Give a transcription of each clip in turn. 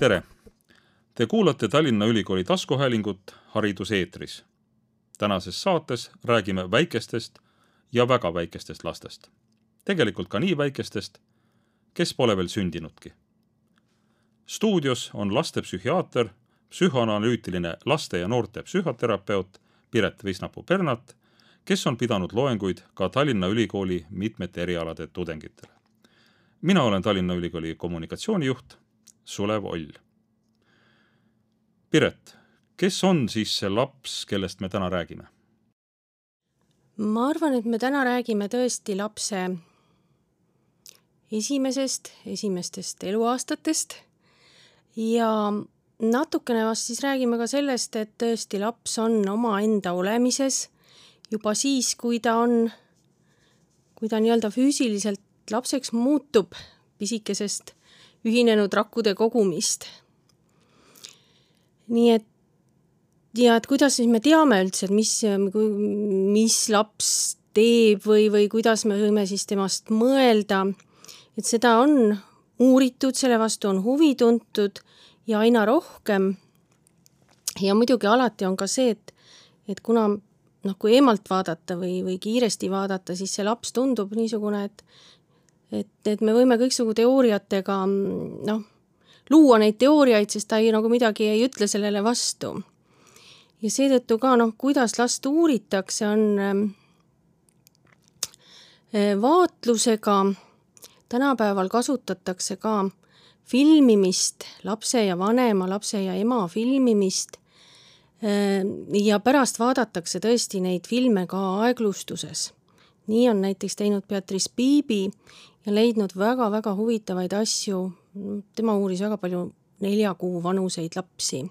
tere! Te kuulate Tallinna Ülikooli taskuhäälingut Haridus eetris. tänases saates räägime väikestest ja väga väikestest lastest. tegelikult ka nii väikestest, kes pole veel sündinudki. stuudios on lastepsühhiaater, psühhoanalüütiline laste ja noorte psühhoterapeut Piret Visnapuu-Pernat, kes on pidanud loenguid ka Tallinna Ülikooli mitmete erialade tudengitele. mina olen Tallinna Ülikooli kommunikatsioonijuht Sulev Oll. Piret, kes on siis see laps, kellest me täna räägime? ma arvan, et me täna räägime tõesti lapse esimesest, esimestest eluaastatest ja natukene vast siis räägime ka sellest, et tõesti laps on omaenda olemises juba siis, kui ta on, kui ta nii-öelda füüsiliselt lapseks muutub pisikesest ühinenud rakkude kogumist. nii et ja et kuidas siis me teame üldse, et mis, mis laps teeb või, või kuidas me võime siis temast mõelda, et seda on uuritud, selle vastu on huvi tuntud ja aina rohkem. ja muidugi alati on ka see, et, et kuna noh, kui eemalt vaadata või, või kiiresti vaadata, siis see laps tundub niisugune, et et, et me võime kõiksugu teooriatega noh, luua neid teooriaid, sest ta ei, nagu midagi ei ütle sellele vastu. Ja seetõttu ka noh, kuidas last uuritakse, on ähm, äh, vaatlusega, tänapäeval kasutatakse ka filmimist, lapse ja vanema, lapse ja ema filmimist. Äh, ja pärast vaadatakse tõesti neid filme ka aeglustuses. nii on näiteks teinud Beatrice Biibi ja leidnud väga-väga huvitavaid asju, tema uuris väga palju nelja kuu vanuseid lapsi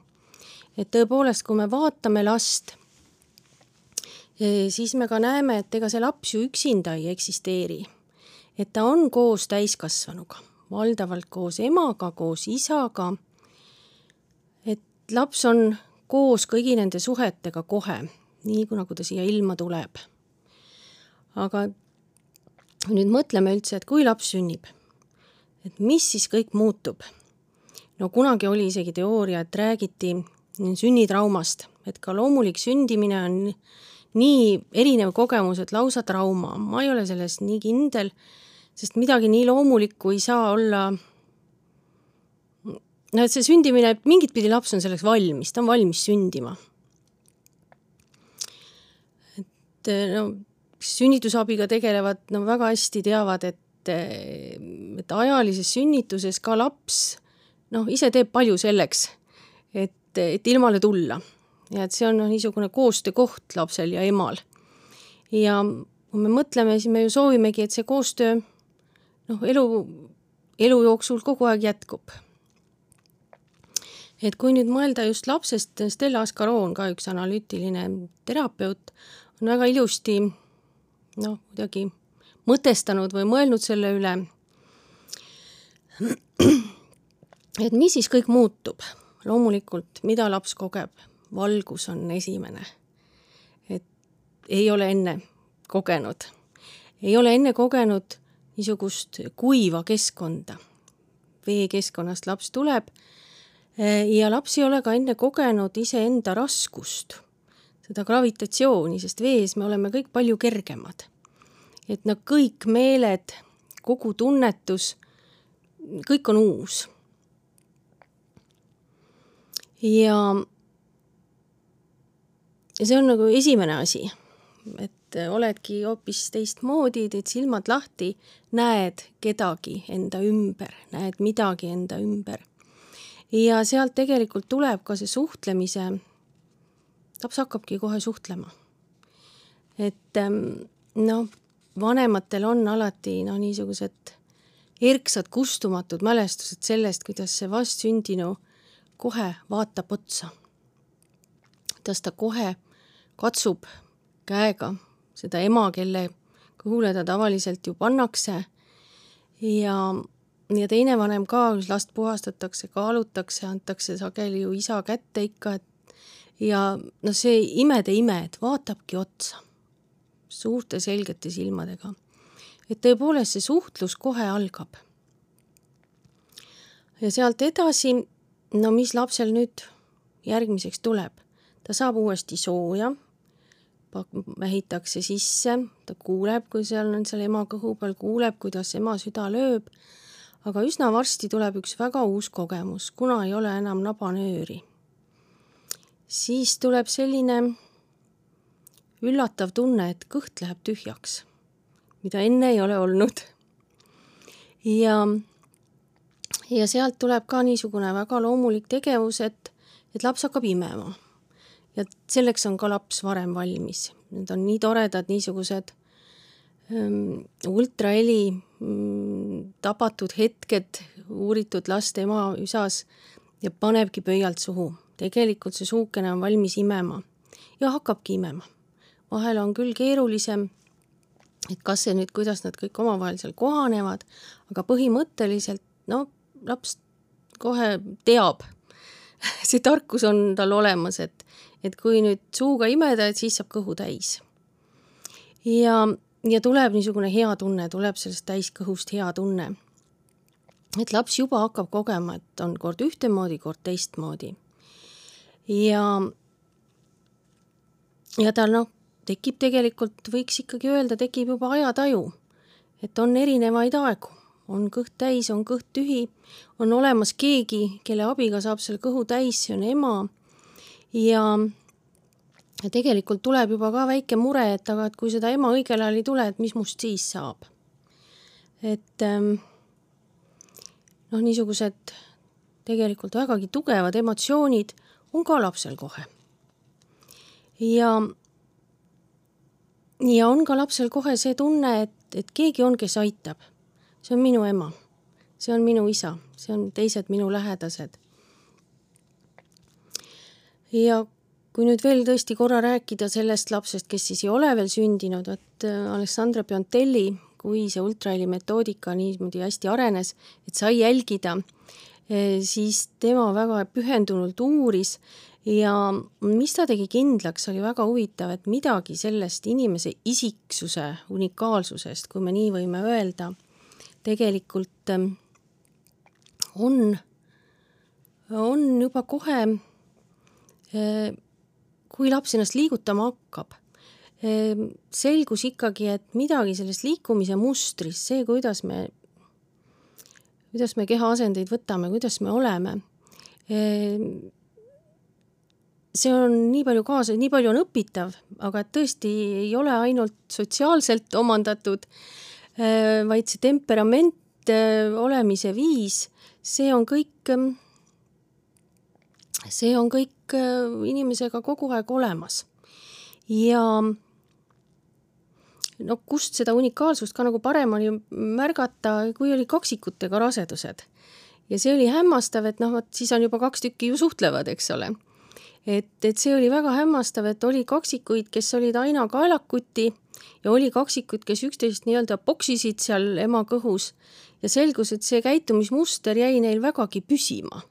et tõepoolest, kui me vaatame last, siis me ka näeme, et ega see laps ju üksinda ei eksisteeri. et ta on koos täiskasvanuga, valdavalt koos emaga, koos isaga. et laps on koos kõigi nende suhetega kohe, nii nagu ta siia ilma tuleb. aga nüüd mõtleme üldse, et kui laps sünnib, et mis siis kõik muutub? no kunagi oli isegi teooria, et räägiti sünnitraumast, et ka loomulik sündimine on nii erinev kogemus, et lausa trauma, ma ei ole selles nii kindel, sest midagi nii loomulikku ei saa olla no et see sündimine, mingit pidi laps on selleks valmis, ta on valmis sündima. et no sünnitusabiga tegelevad, no väga hästi teavad, et, et ajalises sünnituses ka laps noh, ise teeb palju selleks, et et ilmale tulla. ja et see on noh, niisugune koostöökoht lapsel ja emal. ja kui me mõtleme, siis me ju soovimegi, et see koostöö noh, elu, elu jooksul kogu aeg jätkub. et kui nüüd mõelda just lapsest, Stella Askaroon, ka üks analüütiline terapeut, on väga ilusti noh, kuidagi mõtestanud või mõelnud selle üle, et mis siis kõik muutub? Loomulikult, mida laps kogeb, valgus on esimene. et ei ole enne kogenud, ei ole enne kogenud niisugust kuiva keskkonda. veekeskkonnast laps tuleb ja laps ei ole ka enne kogenud iseenda raskust, seda gravitatsiooni, sest vees me oleme kõik palju kergemad. et no kõik meeled, kogu tunnetus, kõik on uus ja, ja see on nagu esimene asi, et oledki hoopis teistmoodi, teed silmad lahti, näed kedagi enda ümber, näed midagi enda ümber. ja sealt tegelikult tuleb ka see suhtlemise, laps hakkabki kohe suhtlema. et ähm, noh, vanematel on alati noh, niisugused erksad kustumatud mälestused sellest, kuidas see vastsündinu kohe vaatab otsa. kuidas ta kohe katsub käega seda ema, kelle kõhule ta tavaliselt ju pannakse ja, ja teine vanem ka, kus last puhastatakse, kaalutakse, antakse sageli ju isa kätte ikka, et ja noh, see imede ime, et vaatabki otsa suurte selgete silmadega. et tõepoolest see suhtlus kohe algab. ja sealt edasi no mis lapsel nüüd järgmiseks tuleb? ta saab uuesti sooja, vähitakse sisse, ta kuuleb, kui seal on seal ema kõhu peal, kuuleb, kuidas ema süda lööb, aga üsna varsti tuleb üks väga uus kogemus, kuna ei ole enam nabanööri. Siis tuleb selline üllatav tunne, et kõht läheb tühjaks, mida enne ei ole olnud. ja, ja sealt tuleb ka niisugune väga loomulik tegevus, et, et laps hakkab imema. ja selleks on ka laps varem valmis. Need on nii toredad niisugused ähm, ultraheli mm, tabatud hetked uuritud laste ema üsas ja panebki pöialt suhu. Tegelikult see suukene on valmis imema ja hakkabki imema vahel on küll keerulisem, et kas see nüüd, kuidas nad kõik omavahel seal kohanevad, aga põhimõtteliselt no laps kohe teab see tarkus on tal olemas, et, et kui nüüd suuga imeda, et siis saab kõhu täis. ja, ja tuleb niisugune hea tunne, tuleb sellest täiskõhust hea tunne. et laps juba hakkab kogema, et on kord ühtemoodi, kord teistmoodi. Ja, ja tal noh, tekib tegelikult, võiks ikkagi öelda, tekib juba ajataju. et on erinevaid aegu, on kõht täis, on kõht tühi, on olemas keegi, kelle abiga saab selle kõhu täis, see on ema. ja, ja tegelikult tuleb juba ka väike mure, et aga et kui seda ema õigel ajal ei tule, et mis must siis saab. et ähm, noh, niisugused tegelikult vägagi tugevad emotsioonid on ka lapsel kohe. ja ja on ka lapsel kohe see tunne, et, et keegi on, kes aitab. see on minu ema, see on minu isa, see on teised minu lähedased. ja kui nüüd veel tõesti korra rääkida sellest lapsest, kes siis ei ole veel sündinud, vot äh, Alessandra Piontelli, kui see ultraheli metoodika niimoodi hästi arenes, et sai jälgida, siis tema väga pühendunult uuris ja mis ta tegi kindlaks, oli väga huvitav, et midagi sellest inimese isiksuse unikaalsusest, kui me nii võime öelda, tegelikult ähm, on, on juba kohe, äh, kui laps ennast liigutama hakkab, ähm, selgus ikkagi, et midagi selles liikumise mustris, see, kuidas me, kuidas me keha asendeid võtame, kuidas me oleme, ähm, see on nii palju kaasa, nii palju on õpitav, aga tõesti ei ole ainult sotsiaalselt omandatud, äh, vaid see temperament, äh, olemise viis, see on kõik, see on kõik inimesega kogu aeg olemas. ja no kust seda unikaalsust ka nagu paremini märgata, kui oli kaksikutega rasedused. ja see oli hämmastav, et noh, vot siis on juba kaks tükki ju suhtlevad, eks ole et, et see oli väga hämmastav, et oli kaksikuid, kes olid aina kaelakuti ja oli kaksikud, kes üksteist nii-öelda poksisid seal ema kõhus ja selgus, et see käitumismuster jäi neil vägagi püsima.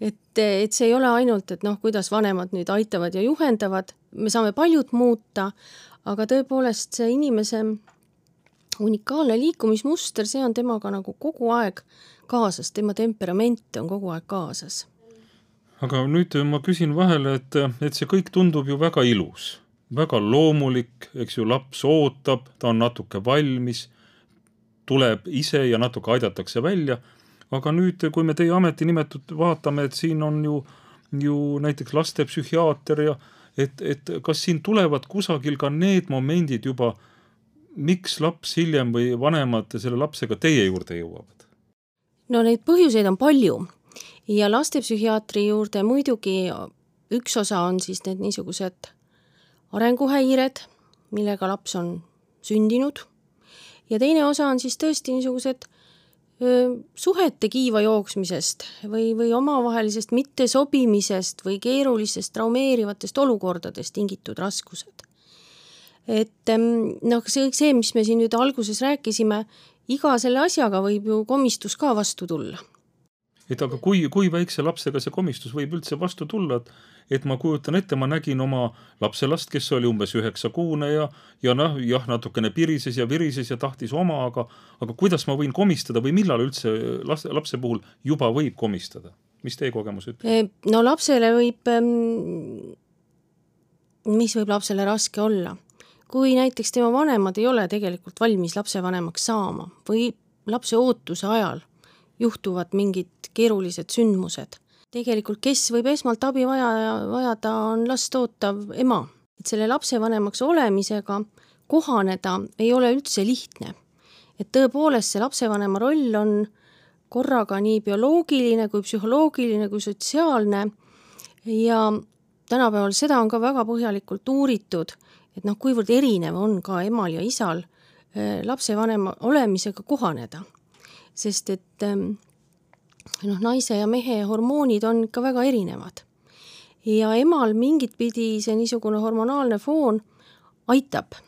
et, et see ei ole ainult, et noh, kuidas vanemad nüüd aitavad ja juhendavad, me saame paljut muuta, aga tõepoolest see inimese unikaalne liikumismuster, see on temaga nagu kogu aeg kaasas, tema temperament on kogu aeg kaasas aga nüüd ma küsin vahele, et, et see kõik tundub ju väga ilus, väga loomulik, eks ju, laps ootab, ta on natuke valmis, tuleb ise ja natuke aidatakse välja. aga nüüd, kui me teie ametinimetut vaatame, et siin on ju, ju näiteks lastepsühhiaater ja et, et kas siin tulevad kusagil ka need momendid juba, miks laps hiljem või vanemad selle lapsega teie juurde jõuavad? no neid põhjuseid on palju ja lastepsühhiaatri juurde muidugi üks osa on siis need niisugused arenguhäired, millega laps on sündinud ja teine osa on siis tõesti niisugused suhete kiiva jooksmisest või, või omavahelisest mittesobimisest või keerulistest traumeerivatest olukordadest tingitud raskused. et noh, see, see, mis me siin nüüd alguses rääkisime, iga selle asjaga võib ju komistus ka vastu tulla et aga kui, kui väikse lapsega see komistus võib üldse vastu tulla, et et ma kujutan ette, ma nägin oma lapselast, kes oli umbes üheksakuune ja, ja noh, jah, natukene pirises ja virises ja tahtis oma, aga aga kuidas ma võin komistada või millal üldse laste, lapse puhul juba võib komistada? mis teie kogemus ütleb? Eh, no lapsele võib, ehm, mis võib lapsele raske olla? kui näiteks tema vanemad ei ole tegelikult valmis lapsevanemaks saama või lapse ootuse ajal juhtuvad mingid keerulised sündmused. Tegelikult, kes võib esmalt abi vaja, vajada, on last ootav ema. et selle lapsevanemaks olemisega kohaneda ei ole üldse lihtne. et tõepoolest, see lapsevanema roll on korraga nii bioloogiline kui psühholoogiline kui sotsiaalne ja tänapäeval seda on ka väga põhjalikult uuritud, et noh, kuivõrd erinev on ka emal ja isal eh, lapsevanema olemisega kohaneda. sest et ehm, noh, naise ja mehe hormoonid on ikka väga erinevad. ja emal mingit pidi see niisugune hormonaalne foon aitab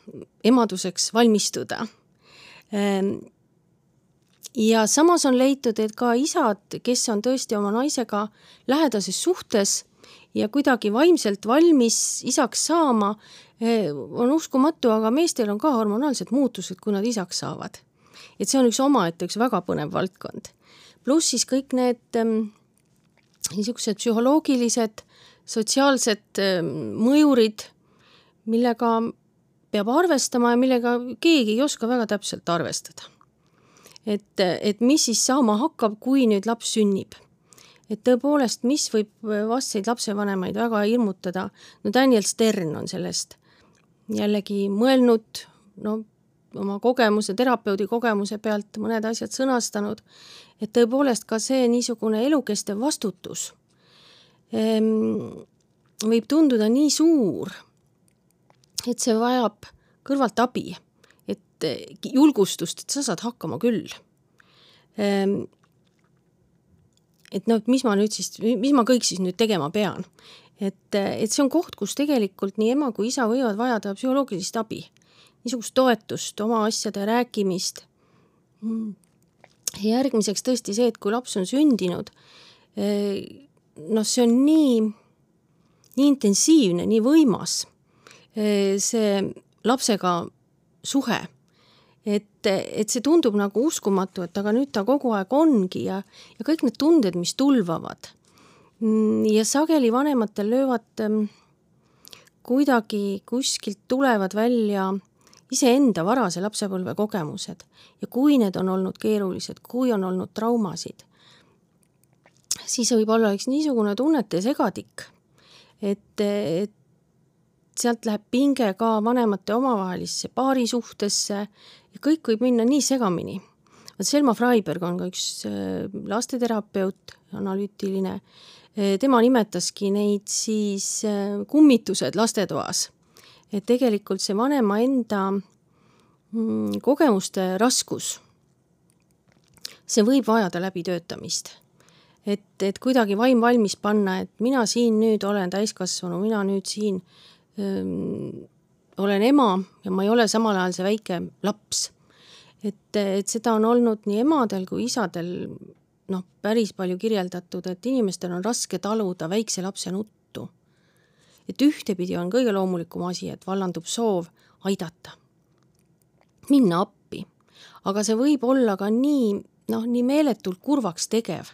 emaduseks valmistuda ehm, ja samas on leitud, et ka isad, kes on tõesti oma naisega lähedases suhtes ja kuidagi vaimselt valmis isaks saama, eh, on uskumatu, aga meestel on ka hormonaalsed muutused, kui nad isaks saavad. et see on üks omaette, üks väga põnev valdkond. Pluss siis kõik need ähm, niisugused psühholoogilised, sotsiaalsed ähm, mõjurid, millega peab arvestama ja millega keegi ei oska väga täpselt arvestada et, et mis siis saama hakkab, kui nüüd laps sünnib. et tõepoolest, mis võib vastseid lapsevanemaid väga hirmutada, no Daniel Stern on sellest jällegi mõelnud, no oma kogemuse, terapeudi kogemuse pealt mõned asjad sõnastanud, et tõepoolest ka see niisugune elukestev vastutus ehm, võib tunduda nii suur, et see vajab kõrvalt abi et julgustust, et sa saad hakkama küll. Ehm, et noh, et mis ma nüüd siis, mis ma kõik siis nüüd tegema pean. et, et see on koht, kus tegelikult nii ema kui isa võivad vajada psühholoogilist abi, niisugust toetust, oma asjade rääkimist. järgmiseks tõesti see, et kui laps on sündinud, eh, noh, see on nii, nii intensiivne, nii võimas, eh, see lapsega suhe et, et see tundub nagu uskumatu, et aga nüüd ta kogu aeg ongi ja, ja kõik need tunded, mis tulvavad. Mm, ja sageli vanematel löövad ähm, kuidagi kuskilt tulevad välja iseenda varase lapsepõlve kogemused ja kui need on olnud keerulised, kui on olnud traumasid, siis võib olla üks niisugune tunnete segadik, et, et sealt läheb pinge ka vanemate omavahelisse paarisuhtesse ja kõik võib minna nii segamini. vot Selma Freiberg on ka üks äh, lasteterapeut, analüütiline, äh, tema nimetaski neid siis äh, kummitused lastetoas. Et tegelikult see vanema enda mm, kogemuste raskus, see võib vajada läbitöötamist et, et kuidagi vaim valmis panna, et mina siin nüüd olen täiskasvanu, mina nüüd siin olen ema ja ma ei ole samal ajal see väike laps. et, et seda on olnud nii emadel kui isadel noh, päris palju kirjeldatud, et inimestel on raske taluda väikse lapse nuttu. Et ühtepidi on kõige loomulikum asi, et vallandub soov aidata, minna appi, aga see võib olla ka nii noh, nii meeletult kurvaks tegev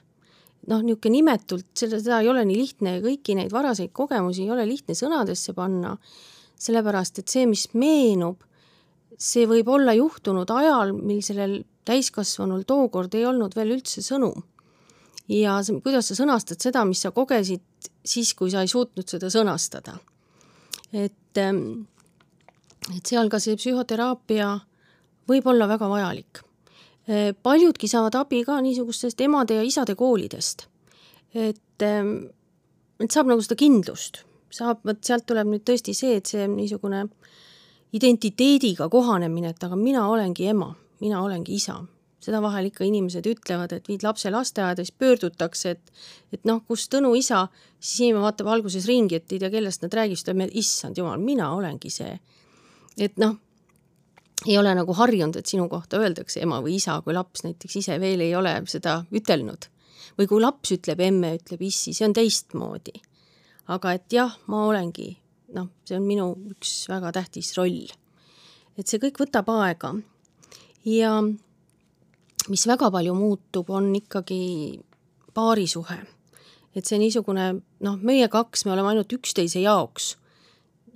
noh, niisugune nimetult, seda, seda ei ole nii lihtne ja kõiki neid varaseid kogemusi ei ole lihtne sõnadesse panna, sellepärast et see, mis meenub, see võib olla juhtunud ajal, mil sellel täiskasvanul tookord ei olnud veel üldse sõnu. Ja kuidas sa sõnastad seda, mis sa kogesid siis, kui sa ei suutnud seda sõnastada. et, ähm, et seal ka see psühhoteraapia võib olla väga vajalik Äh, paljudki saavad abi ka niisugustest emade ja isade koolidest. et, ähm, et saab nagu seda kindlust, saab, vot sealt tuleb nüüd tõesti see, et see niisugune identiteediga kohanemine, et aga mina olengi ema, mina olengi isa. Seda vahel ikka inimesed ütlevad, et viid lapse lasteaeda, siis pöördutakse, et et noh, kus Tõnu isa, siis inimene vaatab alguses ringi, et ei tea, kellest nad räägivad, siis ta ütleb, issand jumal, mina olengi see. et noh, ei ole nagu harjunud, et sinu kohta öeldakse ema või isa, kui laps näiteks ise veel ei ole seda ütelnud. või kui laps ütleb emme, ütleb issi, see on teistmoodi. aga et jah, ma olengi, noh, see on minu üks väga tähtis roll. et see kõik võtab aega. ja mis väga palju muutub, on ikkagi paarisuhe. et see niisugune noh, meie kaks, me oleme ainult üksteise jaoks.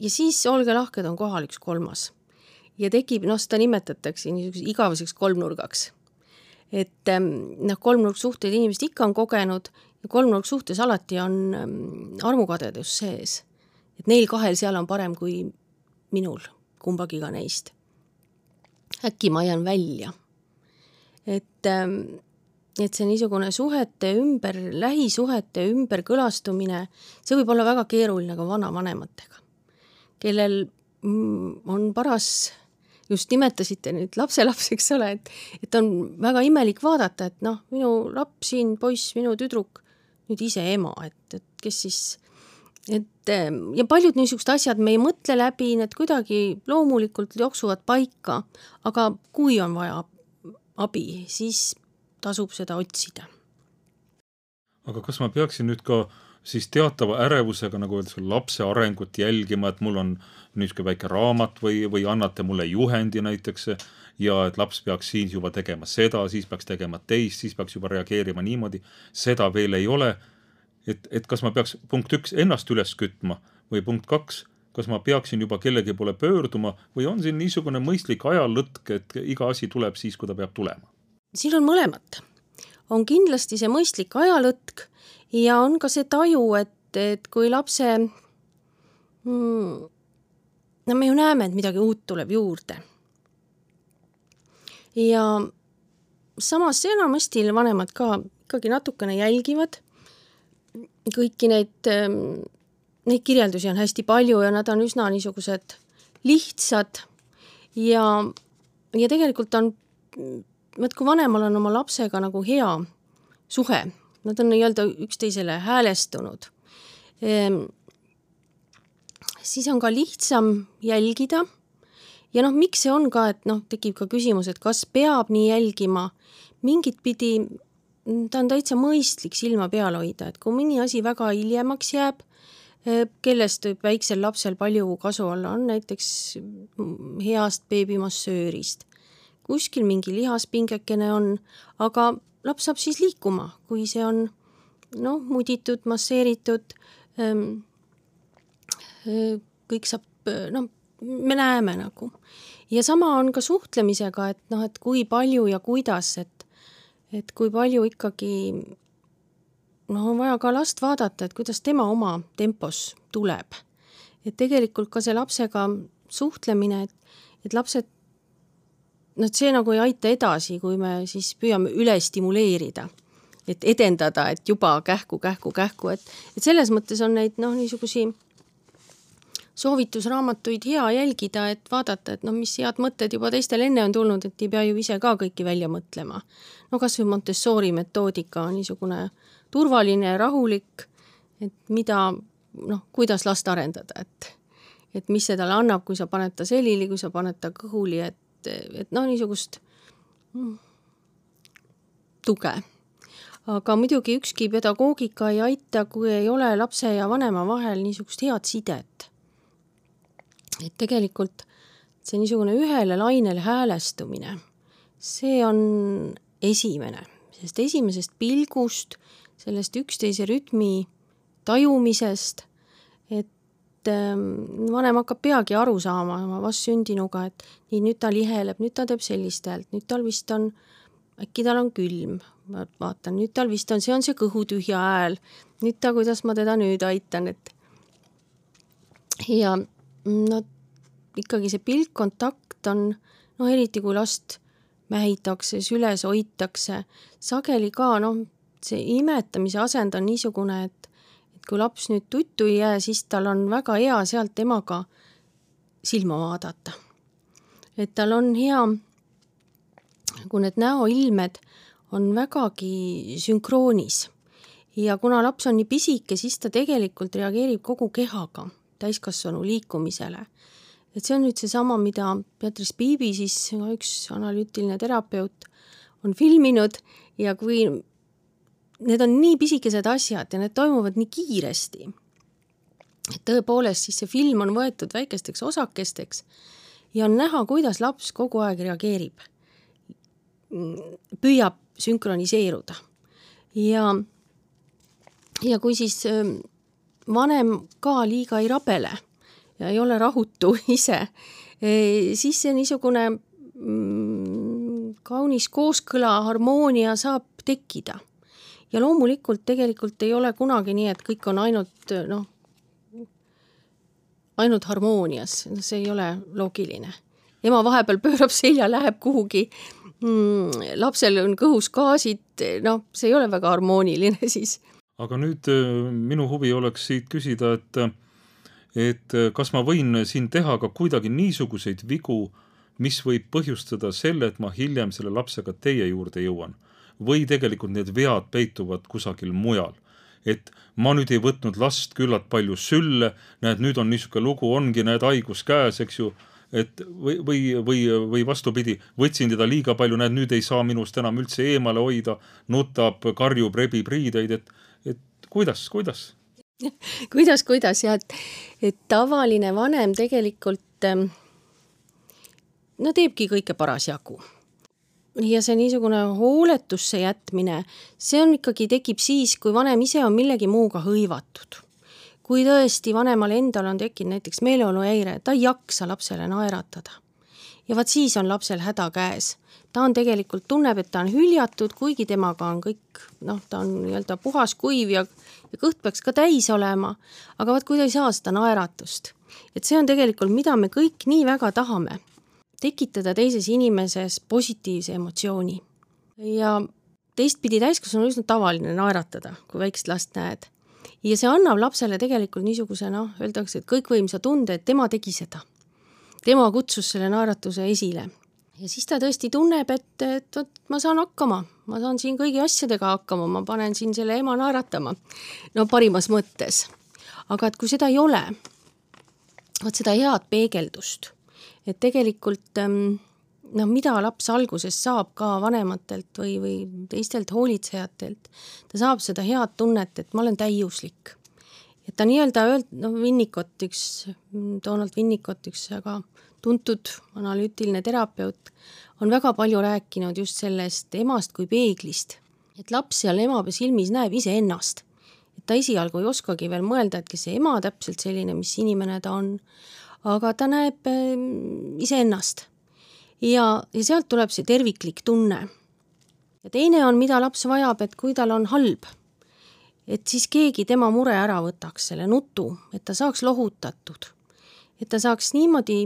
ja siis olge lahked, on kohal üks kolmas. ja tekib, noh, seda nimetatakse niisuguseks igaveseks kolmnurgaks. et ähm, noh, kolmnurksuhteid inimesed ikka on kogenud ja kolmnurksuhtes alati on ähm, armukadedus sees. et neil kahel seal on parem kui minul, kumbagiga neist. äkki ma jään välja. Et ähm, et see niisugune suhete ümber, lähisuhete ümberkõlastumine, see võib olla väga keeruline ka vanavanematega, kellel mm, on paras, just nimetasite nüüd lapselaps, eks ole, et, et on väga imelik vaadata, et noh, minu laps siin, poiss, minu tüdruk, nüüd ise ema, et, et kes siis et ja paljud niisugused asjad me ei mõtle läbi, need kuidagi loomulikult jooksuvad paika, aga kui on vaja abi, siis tasub seda otsida. aga kas ma peaksin nüüd ka siis teatava ärevusega, nagu öeldakse, lapse arengut jälgima, et mul on niisugune väike raamat või, või annate mulle juhendi näiteks ja et laps peaks siin juba tegema seda, siis peaks tegema teist, siis peaks juba reageerima niimoodi. seda veel ei ole. et, et kas ma peaks punkt üks ennast üles kütma või punkt kaks, kas ma peaksin juba kellegi poole pöörduma või on siin niisugune mõistlik ajalõtk, et iga asi tuleb siis, kui ta peab tulema? siin on mõlemat. on kindlasti see mõistlik ajalõtk ja on ka see taju, et, et kui lapse mm, no me ju näeme, et midagi uut tuleb juurde. ja samas enamasti vanemad ka ikkagi natukene jälgivad kõiki neid, neid kirjeldusi on hästi palju ja nad on üsna niisugused lihtsad ja, ja tegelikult on vot kui vanemal on oma lapsega nagu hea suhe, nad on nii-öelda üksteisele häälestunud, ehm, siis on ka lihtsam jälgida ja noh, miks see on ka, et noh, tekib ka küsimus, et kas peab nii jälgima, mingit pidi ta on täitsa mõistlik silma peal hoida, et kui mõni asi väga hiljemaks jääb, kellest võib väiksel lapsel palju kasu olla, on näiteks heast beebimassöörist kuskil mingi lihaspingekene on, aga laps saab siis liikuma, kui see on noh, muditud, masseeritud, ehm, eh, kõik saab, noh, me näeme nagu. ja sama on ka suhtlemisega, et noh, et kui palju ja kuidas, et et kui palju ikkagi noh, on vaja ka last vaadata, et kuidas tema oma tempos tuleb. et tegelikult ka see lapsega suhtlemine, et, et lapsed noh, et see nagu ei aita edasi, kui me siis püüame üle stimuleerida, et edendada, et juba kähku, kähku, kähku, et, et selles mõttes on neid noh, niisugusi soovitusraamatuid hea jälgida, et vaadata, et noh, mis head mõtted juba teistel enne on tulnud, et ei pea ju ise ka kõiki välja mõtlema. no kas või Montessori metoodika on niisugune turvaline, rahulik, et mida noh, kuidas last arendada, et et mis see talle annab, kui sa paned ta selili, kui sa paned ta kõhuli, et, et noh, niisugust mm, tuge. aga muidugi ükski pedagoogika ei aita, kui ei ole lapse ja vanema vahel niisugust head sidet. Et tegelikult see niisugune ühele lainele häälestumine, see on esimene, sest esimesest pilgust, sellest üksteise rütmi tajumisest, et Ähm, vanem hakkab peagi aru saama oma vastsündinuga, et nii, nüüd ta liheleb, nüüd ta teeb sellist häält, nüüd tal vist on, äkki tal on külm, ma vaatan, nüüd tal vist on, see on see kõhutühja hääl, nüüd ta, kuidas ma teda nüüd aitan, et ja no ikkagi see pilk, kontakt on, noh, eriti kui last mähitakse, süles hoitakse, sageli ka noh, see imetamise asend on niisugune, et et kui laps nüüd tuttu ei jää, siis tal on väga hea sealt emaga silma vaadata. et tal on hea, kui need näoilmed on vägagi sünkroonis. Ja kuna laps on nii pisike, siis ta tegelikult reageerib kogu kehaga täiskasvanu liikumisele. et see on nüüd seesama, mida Beatrice Biibi siis, üks analüütiline terapeut, on filminud ja kui need on nii pisikesed asjad ja need toimuvad nii kiiresti. et tõepoolest siis see film on võetud väikesteks osakesteks ja on näha, kuidas laps kogu aeg reageerib. püüab sünkroniseeruda ja ja kui siis ähm, vanem ka liiga ei rabele ja ei ole rahutu ise, siis see niisugune mm, kaunis kooskõla, harmoonia saab tekkida. ja loomulikult tegelikult ei ole kunagi nii, et kõik on ainult noh, ainult harmoonias, see ei ole loogiline. ema vahepeal pöörab selja, läheb kuhugi mm,, lapsel on kõhus gaasid, noh, see ei ole väga harmooniline siis. Aga nüüd äh, minu huvi oleks siit küsida, et et kas ma võin siin teha ka kuidagi niisuguseid vigu, mis võib põhjustada selle, et ma hiljem selle lapsega teie juurde jõuan. või tegelikult need vead peituvad kusagil mujal et ma nüüd ei võtnud last küllalt palju sülle, näed, nüüd on niisugune lugu, ongi, näed, haigus käes, eks ju et või, või, või, või vastupidi, võtsin teda liiga palju, näed, nüüd ei saa minust enam üldse eemale hoida, nutab, karjub, rebib riideid, et kuidas, kuidas? kuidas, kuidas ja et, et tavaline vanem tegelikult ähm, no teebki kõike parasjagu. ja see niisugune hooletusse jätmine, see on ikkagi, tekib siis, kui vanem ise on millegi muuga hõivatud kui tõesti vanemal endal on tekkinud näiteks meeleoluhäire, ta ei jaksa lapsele naeratada. ja vaat siis on lapsel häda käes. Ta on tegelikult, tunneb, et ta on hüljatud, kuigi temaga on kõik noh, ta on nii-öelda puhas, kuiv ja, ja kõht peaks ka täis olema, aga vaat kui ta ei saa seda naeratust, et see on tegelikult, mida me kõik nii väga tahame, tekitada teises inimeses positiivse emotsiooni. ja teistpidi täiskasvanu on üsna tavaline naeratada, kui väikest last näed ja see annab lapsele tegelikult niisuguse noh, öeldakse, et kõikvõimsa tunde, et tema tegi seda. tema kutsus selle naeratuse esile. Ja siis ta tõesti tunneb, et, et vot ma saan hakkama, ma saan siin kõigi asjadega hakkama, ma panen siin selle ema naeratama. no parimas mõttes. aga et kui seda ei ole, vot seda head peegeldust, et tegelikult ähm, noh, mida laps alguses saab ka vanematelt või, või teistelt hoolitsejatelt, ta saab seda head tunnet, et ma olen täiuslik. et ta nii-öelda öeld-, noh, Winnicott, üks, Donald Winnicott, üks väga tuntud analüütiline terapeut, on väga palju rääkinud just sellest emast kui peeglist. et laps seal ema silmis näeb iseennast. et ta esialgu ei oskagi veel mõelda, et kes see ema täpselt selline, mis inimene ta on, aga ta näeb ehm, iseennast ja, ja sealt tuleb see terviklik tunne. ja teine on, mida laps vajab, et kui tal on halb, et siis keegi tema mure ära võtaks, selle nutu, et ta saaks lohutatud. et ta saaks niimoodi,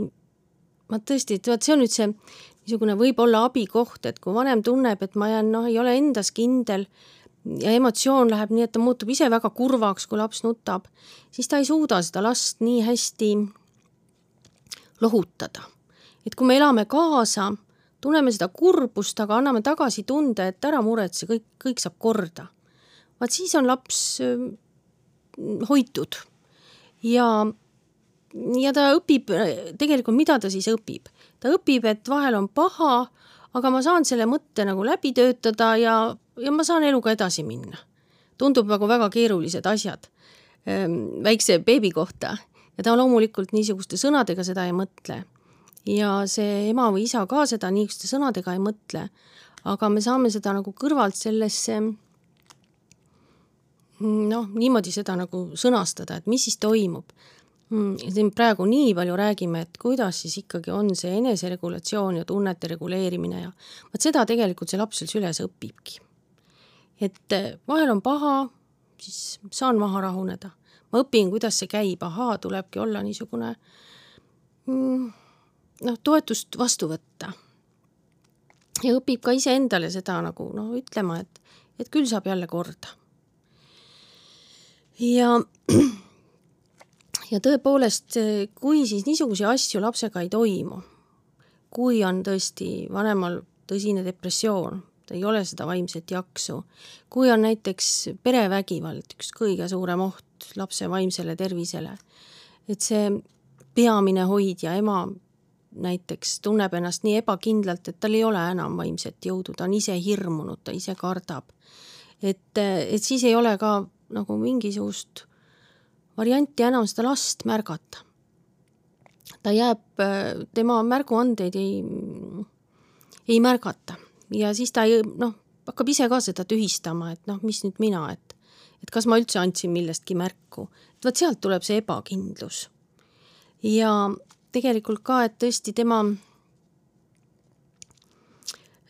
ma tõesti, et vaat see on nüüd see niisugune võib-olla abikoht, et kui vanem tunneb, et ma jään, noh, ei ole endas kindel ja emotsioon läheb nii, et ta muutub ise väga kurvaks, kui laps nutab, siis ta ei suuda seda last nii hästi lohutada et kui me elame kaasa, tunneme seda kurbust, aga anname tagasi tunde, et ära muretse, kõik, kõik saab korda. vaat siis on laps hoitud ja, ja ta õpib, tegelikult mida ta siis õpib? ta õpib, et vahel on paha, aga ma saan selle mõtte nagu läbi töötada ja, ja ma saan eluga edasi minna. tundub nagu väga keerulised asjad väikse beebi kohta ja ta loomulikult niisuguste sõnadega seda ei mõtle ja see ema või isa ka seda niisuguste sõnadega ei mõtle. aga me saame seda nagu kõrvalt sellesse noh, niimoodi seda nagu sõnastada, et mis siis toimub. Siin praegu nii palju räägime, et kuidas siis ikkagi on see eneseregulatsioon ja tunnete reguleerimine ja vot seda tegelikult see laps seal süles õpibki. et eh, vahel on paha, siis saan maha rahuneda. ma õpin, kuidas see käib, ahaa, tulebki olla niisugune mm, noh, toetust vastu võtta. ja õpib ka iseendale seda nagu noh, ütlema, et, et küll saab jälle korda. ja, ja tõepoolest, kui siis niisuguseid asju lapsega ei toimu, kui on tõesti vanemal tõsine depressioon, ta ei ole seda vaimset jaksu, kui on näiteks perevägivald, üks kõige suurem oht lapse vaimsele tervisele, et see peamine hoidja, ema näiteks tunneb ennast nii ebakindlalt, et tal ei ole enam vaimset jõudu, ta on ise hirmunud, ta ise kardab. et, et siis ei ole ka nagu mingisugust varianti enam seda last märgata. ta jääb, tema märguandeid ei, ei märgata ja siis ta ei noh, hakkab ise ka seda tühistama, et noh, mis nüüd mina, et et kas ma üldse andsin millestki märku. et vot sealt tuleb see ebakindlus. ja tegelikult ka, et tõesti tema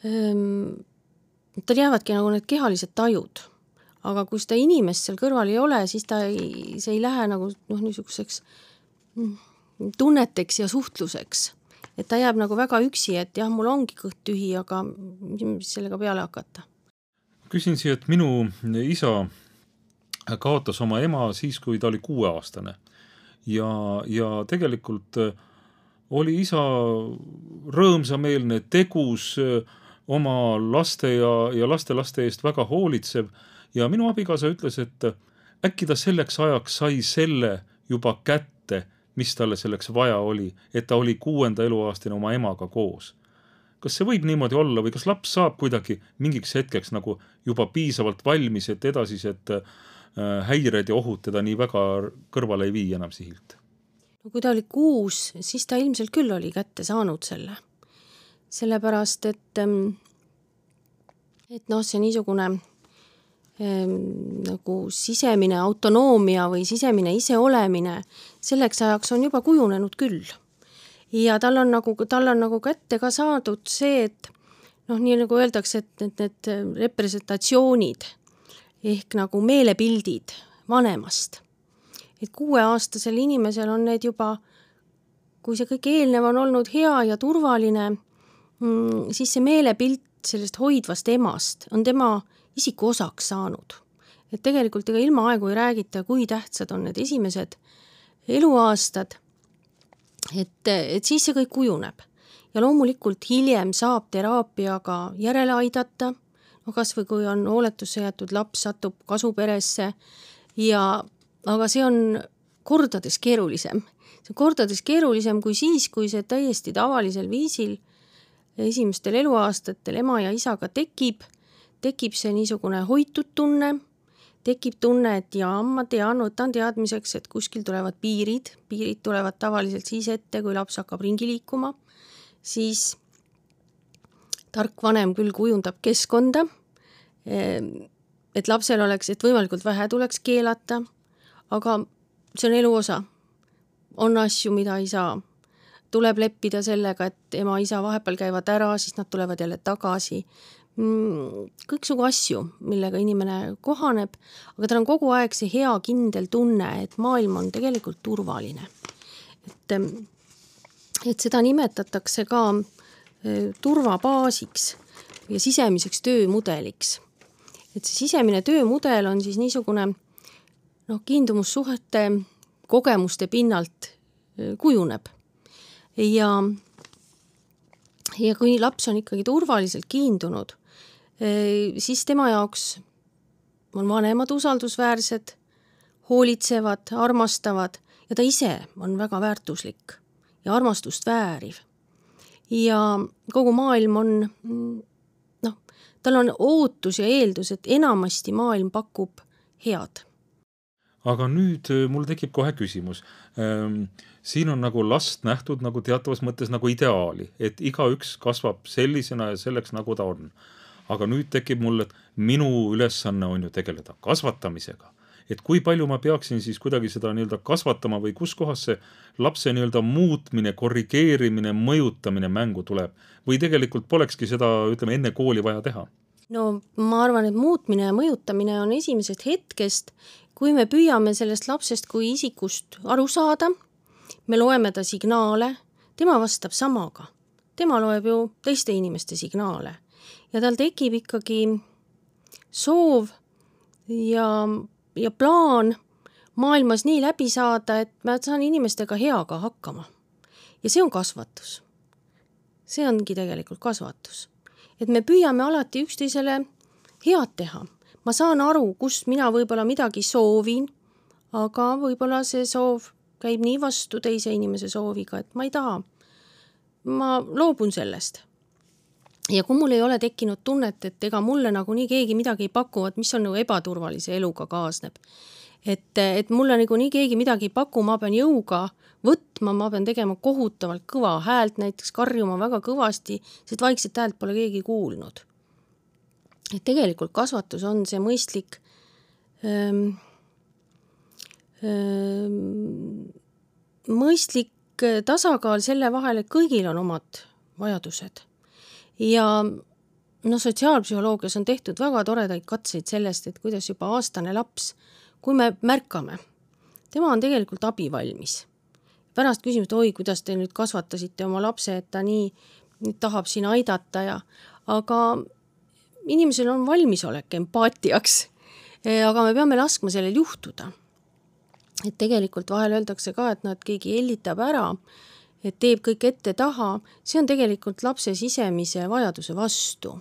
ähm, tal jäävadki nagu need kehalised tajud. Aga kui seda inimest seal kõrval ei ole, siis ta ei, see ei lähe nagu noh, niisuguseks mm, tunneteks ja suhtluseks. et ta jääb nagu väga üksi, et jah, mul ongi kõht tühi, aga mis sellega peale hakata. küsin siia, et minu isa kaotas oma ema siis, kui ta oli kuueaastane ja, ja tegelikult oli isa rõõmsameelne, tegus oma laste ja, ja lastelaste eest väga hoolitsev ja minu abikaasa ütles, et äkki ta selleks ajaks sai selle juba kätte, mis talle selleks vaja oli, et ta oli kuuenda eluaastani oma emaga koos. kas see võib niimoodi olla või kas laps saab kuidagi mingiks hetkeks nagu juba piisavalt valmis, et edasised äh, häired ja ohud teda nii väga kõrvale ei vii enam sihilt? no kui ta oli kuus, siis ta ilmselt küll oli kätte saanud selle sellepärast et, ähm, et noh, see niisugune nagu sisemine autonoomia või sisemine iseolemine selleks ajaks on juba kujunenud küll. ja tal on nagu, tal on nagu kätte ka saadud see, et noh, nii nagu öeldakse, et need, need representatsioonid ehk nagu meelepildid vanemast. et kuueaastasel inimesel on need juba, kui see kõik eelnev on olnud hea ja turvaline Mm, siis see meelepilt sellest hoidvast emast on tema isiku osaks saanud. et tegelikult ega ilmaaegu ei räägita, kui tähtsad on need esimesed eluaastad, et, et siis see kõik kujuneb. ja loomulikult hiljem saab teraapiaga järele aidata, no kas või kui on hooletusse jäetud laps, satub kasuperesse ja aga see on kordades keerulisem. see on kordades keerulisem kui siis, kui see täiesti tavalisel viisil esimestel eluaastatel ema ja isaga tekib, tekib see niisugune hoitud tunne, tekib tunne, et jaa, ma tean, võtan teadmiseks, et kuskil tulevad piirid, piirid tulevad tavaliselt siis ette, kui laps hakkab ringi liikuma, siis tark vanem küll kujundab keskkonda, et lapsel oleks, et võimalikult vähe tuleks keelata, aga see on elu osa. on asju, mida ei saa tuleb leppida sellega, et ema-isa vahepeal käivad ära, siis nad tulevad jälle tagasi. Mm, kõiksugu asju, millega inimene kohaneb, aga tal on kogu aeg see hea kindel tunne, et maailm on tegelikult turvaline. et, et seda nimetatakse ka e, turvabaasiks ja sisemiseks töömudeliks. et see sisemine töömudel on siis niisugune noh, kiindumussuhete kogemuste pinnalt e, kujuneb ja, ja kui laps on ikkagi turvaliselt kiindunud, siis tema jaoks on vanemad usaldusväärsed, hoolitsevad, armastavad ja ta ise on väga väärtuslik ja armastust vääriv. ja kogu maailm on noh, tal on ootus ja eeldus, et enamasti maailm pakub head. aga nüüd eh, mul tekib kohe küsimus ehm, siin on nagu last nähtud nagu teatavas mõttes nagu ideaali, et igaüks kasvab sellisena ja selleks, nagu ta on. Aga nüüd tekib mul, et minu ülesanne on ju tegeleda kasvatamisega. et kui palju ma peaksin siis kuidagi seda nii-öelda kasvatama või kuskohast see lapse nii-öelda muutmine, korrigeerimine, mõjutamine mängu tuleb või tegelikult polekski seda, ütleme, enne kooli vaja teha? no ma arvan, et muutmine ja mõjutamine on esimesest hetkest, kui me püüame sellest lapsest kui isikust aru saada me loeme ta signaale, tema vastab samaga. tema loeb ju teiste inimeste signaale ja tal tekib ikkagi soov ja, ja plaan maailmas nii läbi saada, et ma saan inimestega heaga hakkama. ja see on kasvatus. see ongi tegelikult kasvatus. et me püüame alati üksteisele head teha. ma saan aru, kust mina võib-olla midagi soovin, aga võib-olla see soov käib nii vastu teise inimese sooviga, et ma ei taha. ma loobun sellest. Ja kui mul ei ole tekkinud tunnet, et ega mulle nagunii keegi midagi ei paku, vot mis on nagu ebaturvalise eluga kaasneb. et, et mulle niikuinii keegi midagi ei paku, ma pean jõuga võtma, ma pean tegema kohutavalt kõva häält, näiteks karjuma väga kõvasti, sest vaikset häält pole keegi kuulnud. et tegelikult kasvatus on see mõistlik ähm, ähm, mõistlik tasakaal selle vahel, et kõigil on omad vajadused. Ja noh, sotsiaalpsühholoogias on tehtud väga toredaid katseid sellest, et kuidas juba aastane laps, kui me märkame, tema on tegelikult abivalmis. pärast küsime, et oi, kuidas te nüüd kasvatasite oma lapse, et ta nii nüüd tahab siin aidata ja aga inimesel on valmisolek empaatiaks. aga me peame laskma sellel juhtuda. et tegelikult vahel öeldakse ka, et noh, et keegi hellitab ära, et teeb kõik ette-taha, see on tegelikult lapse sisemise vajaduse vastu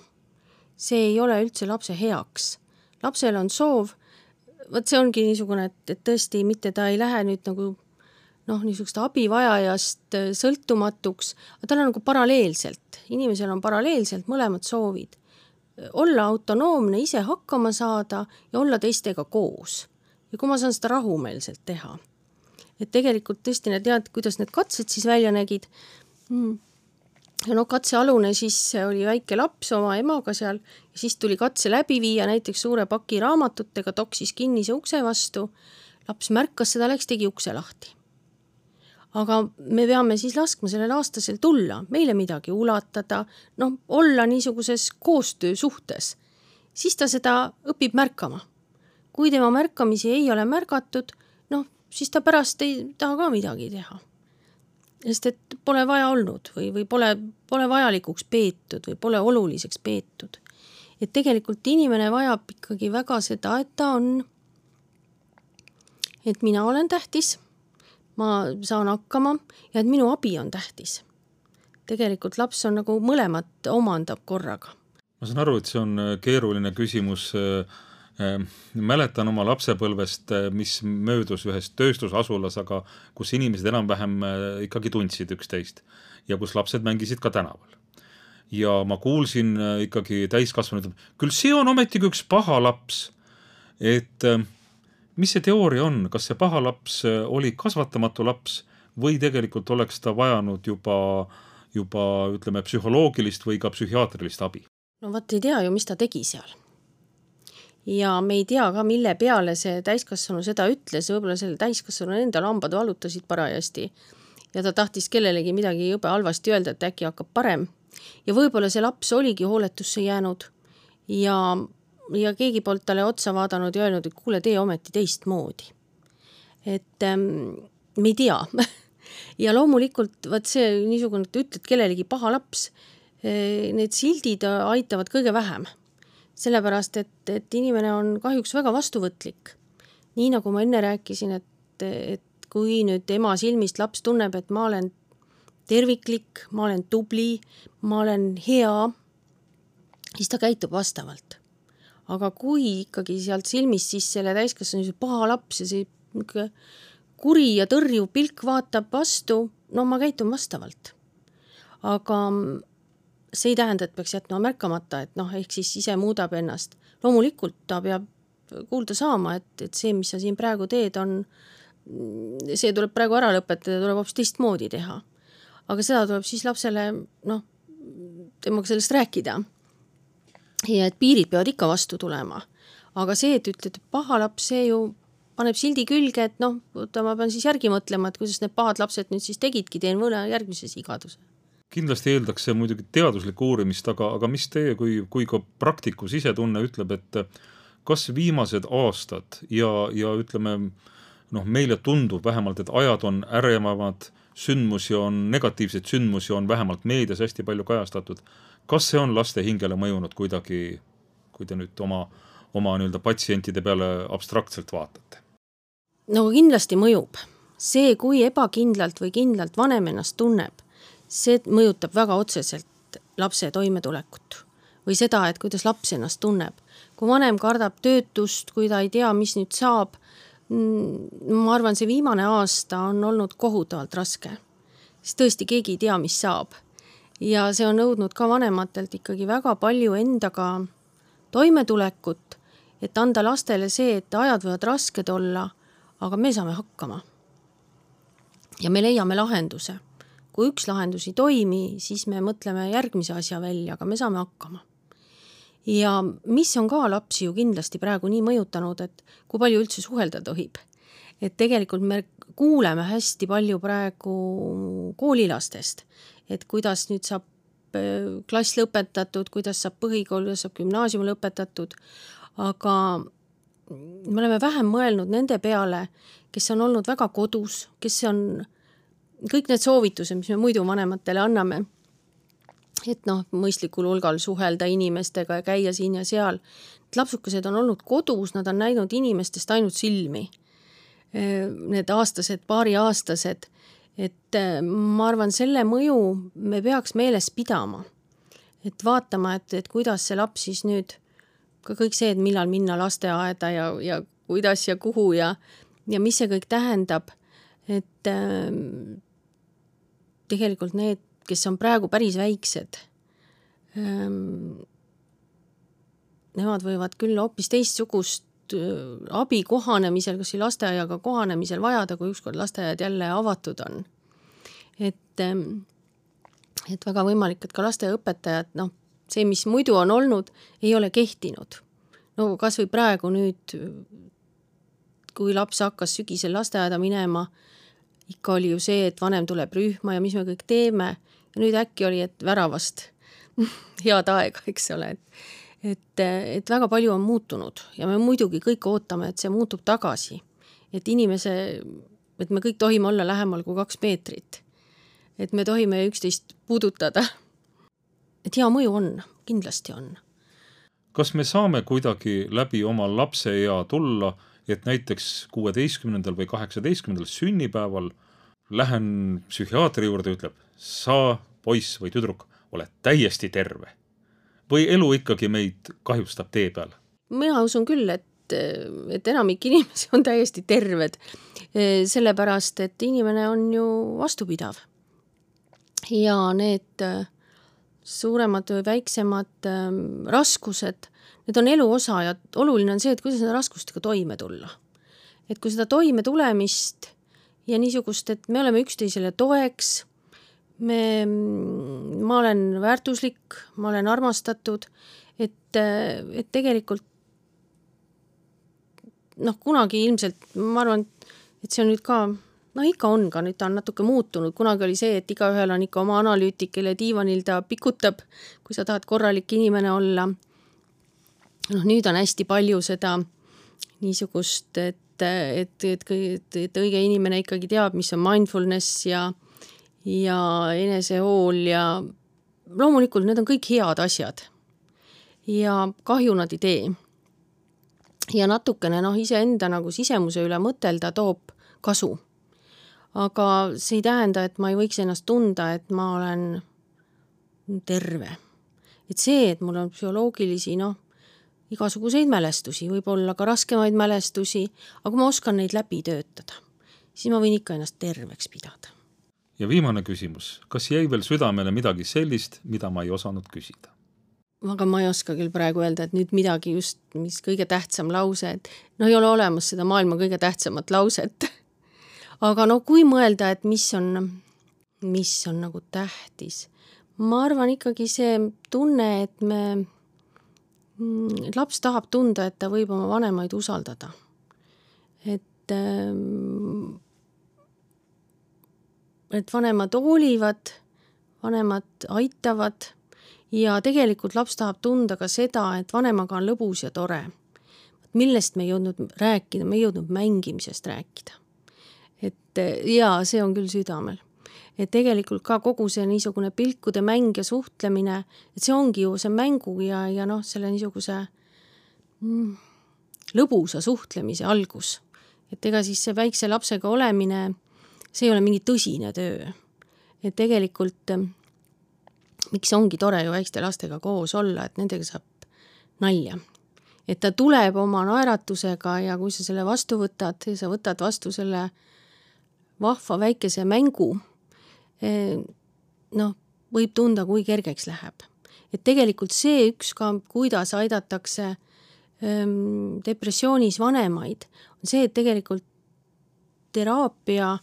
see ei ole üldse lapse heaks. lapsel on soov, vot see ongi niisugune, et, et tõesti mitte ta ei lähe nüüd nagu noh, niisugust abivajajast äh, sõltumatuks, aga tal on nagu paralleelselt, inimesel on paralleelselt mõlemad soovid. olla autonoomne, ise hakkama saada ja olla teistega koos. ja kui ma saan seda rahumeelselt teha. Et tegelikult tõesti need tead, kuidas need katsed siis välja nägid mm ja noh, katsealune siis oli väike laps oma emaga seal ja siis tuli katse läbi viia näiteks suure paki raamatutega, toksis kinnise ukse vastu. laps märkas seda, läks, tegi ukse lahti. aga me peame siis laskma sellel aastasel tulla, meile midagi ulatada, noh, olla niisuguses koostöösuhtes. siis ta seda õpib märkama. kui tema märkamisi ei ole märgatud, siis ta pärast ei taha ka midagi teha sest et pole vaja olnud või, või pole, pole vajalikuks peetud või pole oluliseks peetud. et tegelikult inimene vajab ikkagi väga seda, et ta on, et mina olen tähtis, ma saan hakkama ja et minu abi on tähtis. tegelikult laps on nagu mõlemat omandab korraga. ma saan aru, et see on keeruline küsimus äh, mäletan oma lapsepõlvest, eh, mis möödus ühes tööstusasulas, aga kus inimesed enam-vähem eh, ikkagi tundsid üksteist ja kus lapsed mängisid ka tänaval. ja ma kuulsin eh, ikkagi täiskasvanud, küll see on ometigi üks paha laps. et mis see teooria on, kas see paha laps oli kasvatamatu laps või tegelikult oleks ta vajanud juba, juba ütleme, psühholoogilist või ka psühhiaatrilist abi? no vot ei tea ju, mis ta tegi seal ja me ei tea ka, mille peale see täiskasvanu seda ütles, võib-olla sellel täiskasvanul endal hambad valutasid parajasti. Ja ta tahtis kellelegi midagi jube halvasti öelda, et äkki hakkab parem. ja võib-olla see laps oligi hooletusse jäänud. Ja, ja keegi poolt talle otsa vaadanud ja öelnud, et kuule, tee ometi teistmoodi. et ähm, me ei tea. Ja loomulikult vot see niisugune, et ütled kellelegi paha laps, eh, need sildid aitavad kõige vähem sellepärast et, et inimene on kahjuks väga vastuvõtlik. nii nagu ma enne rääkisin, et, et kui nüüd ema silmist laps tunneb, et ma olen terviklik, ma olen tubli, ma olen hea, siis ta käitub vastavalt. aga kui ikkagi sealt silmist siis selle täiskasvanu paha laps ja see niisugune kuri ja tõrjuv pilk vaatab vastu, no ma käitun vastavalt. aga see ei tähenda, et peaks jätma märkamata, et noh, ehk siis ise muudab ennast. loomulikult ta peab kuulda saama, et, et see, mis sa siin praegu teed, on, see tuleb praegu ära lõpetada, tuleb hoopis teistmoodi teha. aga seda tuleb siis lapsele noh, temaga sellest rääkida. ja et piirid peavad ikka vastu tulema. aga see, et ütled, paha laps, see ju paneb sildi külge, et noh, oota, ma pean siis järgi mõtlema, et kuidas need pahad lapsed nüüd siis tegidki, teen mõne järgmise sigaduse kindlasti eeldaks see muidugi teaduslikku uurimist, aga, aga mis teie kui, kui ka praktiku sisetunne ütleb, et kas viimased aastad ja, ja ütleme noh, meile tundub vähemalt, et ajad on ärevamad, sündmusi on, negatiivseid sündmusi on vähemalt meedias hästi palju kajastatud. kas see on laste hingele mõjunud kuidagi, kui te nüüd oma, oma nii-öelda patsientide peale abstraktselt vaatate? no kindlasti mõjub. see, kui ebakindlalt või kindlalt vanem ennast tunneb, see mõjutab väga otseselt lapse toimetulekut või seda, et kuidas laps ennast tunneb. kui vanem kardab töötust, kui ta ei tea, mis nüüd saab, mm, ma arvan, see viimane aasta on olnud kohutavalt raske. sest tõesti keegi ei tea, mis saab. ja see on nõudnud ka vanematelt ikkagi väga palju endaga toimetulekut, et anda lastele see, et ajad võivad rasked olla, aga me saame hakkama. ja me leiame lahenduse kui üks lahendus ei toimi, siis me mõtleme järgmise asja välja, aga me saame hakkama. ja mis on ka lapsi ju kindlasti praegu nii mõjutanud, et kui palju üldse suhelda tohib. et tegelikult me kuuleme hästi palju praegu koolilastest, et kuidas nüüd saab äh, klass lõpetatud, kuidas saab põhikool, kuidas saab gümnaasium lõpetatud, aga me oleme vähem mõelnud nende peale, kes on olnud väga kodus, kes on kõik need soovitused, mis me muidu vanematele anname, et noh, mõistlikul hulgal suhelda inimestega ja käia siin ja seal. lapsukesed on olnud kodus, nad on näinud inimestest ainult silmi. Need aastased, paariaastased, et ma arvan, selle mõju me peaks meeles pidama. et vaatama, et, et kuidas see laps siis nüüd, ka kõik see, et millal minna lasteaeda ja, ja kuidas ja kuhu ja, ja mis see kõik tähendab, et tegelikult need, kes on praegu päris väiksed, ehm, nemad võivad küll hoopis teistsugust abi kohanemisel, kas või lasteaiaga kohanemisel vajada, kui ükskord lasteaiad jälle avatud on. et, ehm, et väga võimalik, et ka lasteaiaõpetajad, noh, see, mis muidu on olnud, ei ole kehtinud. no kas või praegu nüüd, kui laps hakkas sügisel lasteaeda minema ikka oli ju see, et vanem tuleb rühma ja mis me kõik teeme ja nüüd äkki oli, et väravast head aega, eks ole, et et, et väga palju on muutunud ja me muidugi kõik ootame, et see muutub tagasi. et inimese, et me kõik tohime olla lähemal kui kaks meetrit. et me tohime üksteist puudutada. et hea mõju on, kindlasti on. kas me saame kuidagi läbi oma lapseea tulla et näiteks kuueteistkümnendal või kaheksateistkümnendal sünnipäeval lähen psühhiaatri juurde, ütleb, sa, poiss või tüdruk, oled täiesti terve. või elu ikkagi meid kahjustab tee peal? mina usun küll, et, et enamik inimesi on täiesti terved. sellepärast, et inimene on ju vastupidav. ja need suuremad või väiksemad raskused need on elu osa ja oluline on see, et kuidas nende raskustega toime tulla. et kui seda toimetulemist ja niisugust, et me oleme üksteisele toeks, me, ma olen väärtuslik, ma olen armastatud, et, et tegelikult noh, kunagi ilmselt ma arvan, et see on nüüd ka no ikka on ka, nüüd ta on natuke muutunud, kunagi oli see, et igaühel on ikka oma analüütik, kelle diivanil ta pikutab, kui sa tahad korralik inimene olla noh, nüüd on hästi palju seda niisugust, et, et, et, et, et õige inimene ikkagi teab, mis on mindfulness ja, ja enesehool ja loomulikult need on kõik head asjad. ja kahju nad ei tee. ja natukene noh, iseenda nagu sisemuse üle mõtelda toob kasu. aga see ei tähenda, et ma ei võiks ennast tunda, et ma olen terve. et see, et mul on psühholoogilisi noh, igasuguseid mälestusi, võib-olla ka raskemaid mälestusi, aga kui ma oskan neid läbi töötada, siis ma võin ikka ennast terveks pidada. ja viimane küsimus, kas jäi veel südamele midagi sellist, mida ma ei osanud küsida? aga ma ei oska küll praegu öelda, et nüüd midagi just, mis kõige tähtsam lause, et no ei ole olemas seda maailma kõige tähtsamat lauset. aga no kui mõelda, et mis on, mis on nagu tähtis, ma arvan ikkagi see tunne, et me laps tahab tunda, et ta võib oma vanemaid usaldada. et, ähm, et vanemad hoolivad, vanemad aitavad ja tegelikult laps tahab tunda ka seda, et vanemaga on lõbus ja tore. millest me ei jõudnud rääkida, me ei jõudnud mängimisest rääkida. et jaa, see on küll südamel et tegelikult ka kogu see niisugune pilkude mäng ja suhtlemine, et see ongi ju see mängu ja, ja noh, selle niisuguse mm, lõbusa suhtlemise algus. et ega siis see väikse lapsega olemine, see ei ole mingi tõsine töö. et tegelikult miks ongi tore ju väikeste lastega koos olla, et nendega saab nalja. et ta tuleb oma naeratusega ja kui sa selle vastu võtad ja sa võtad vastu selle vahva väikese mängu noh, võib tunda, kui kergeks läheb. et tegelikult see üks ka, kuidas aidatakse ähm, depressioonis vanemaid, on see, et tegelikult teraapia,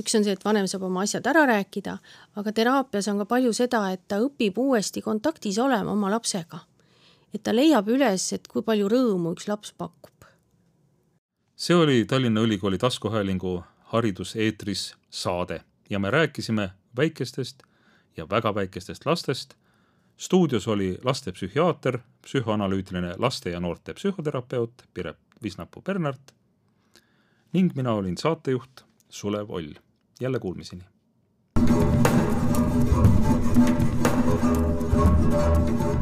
üks on see, et vanem saab oma asjad ära rääkida, aga teraapias on ka palju seda, et ta õpib uuesti kontaktis olema oma lapsega. et ta leiab üles, et kui palju rõõmu üks laps pakub. see oli Tallinna Ülikooli taskuhäälingu hariduseetris saade ja me rääkisime väikestest ja väga väikestest lastest. stuudios oli lastepsühhiaater, psühhoanalüütiline laste ja noorte psühhoterapeut Piret Visnapuu-Bernart ning mina olin saatejuht Sulev Oll. jälle kuulmiseni. thank you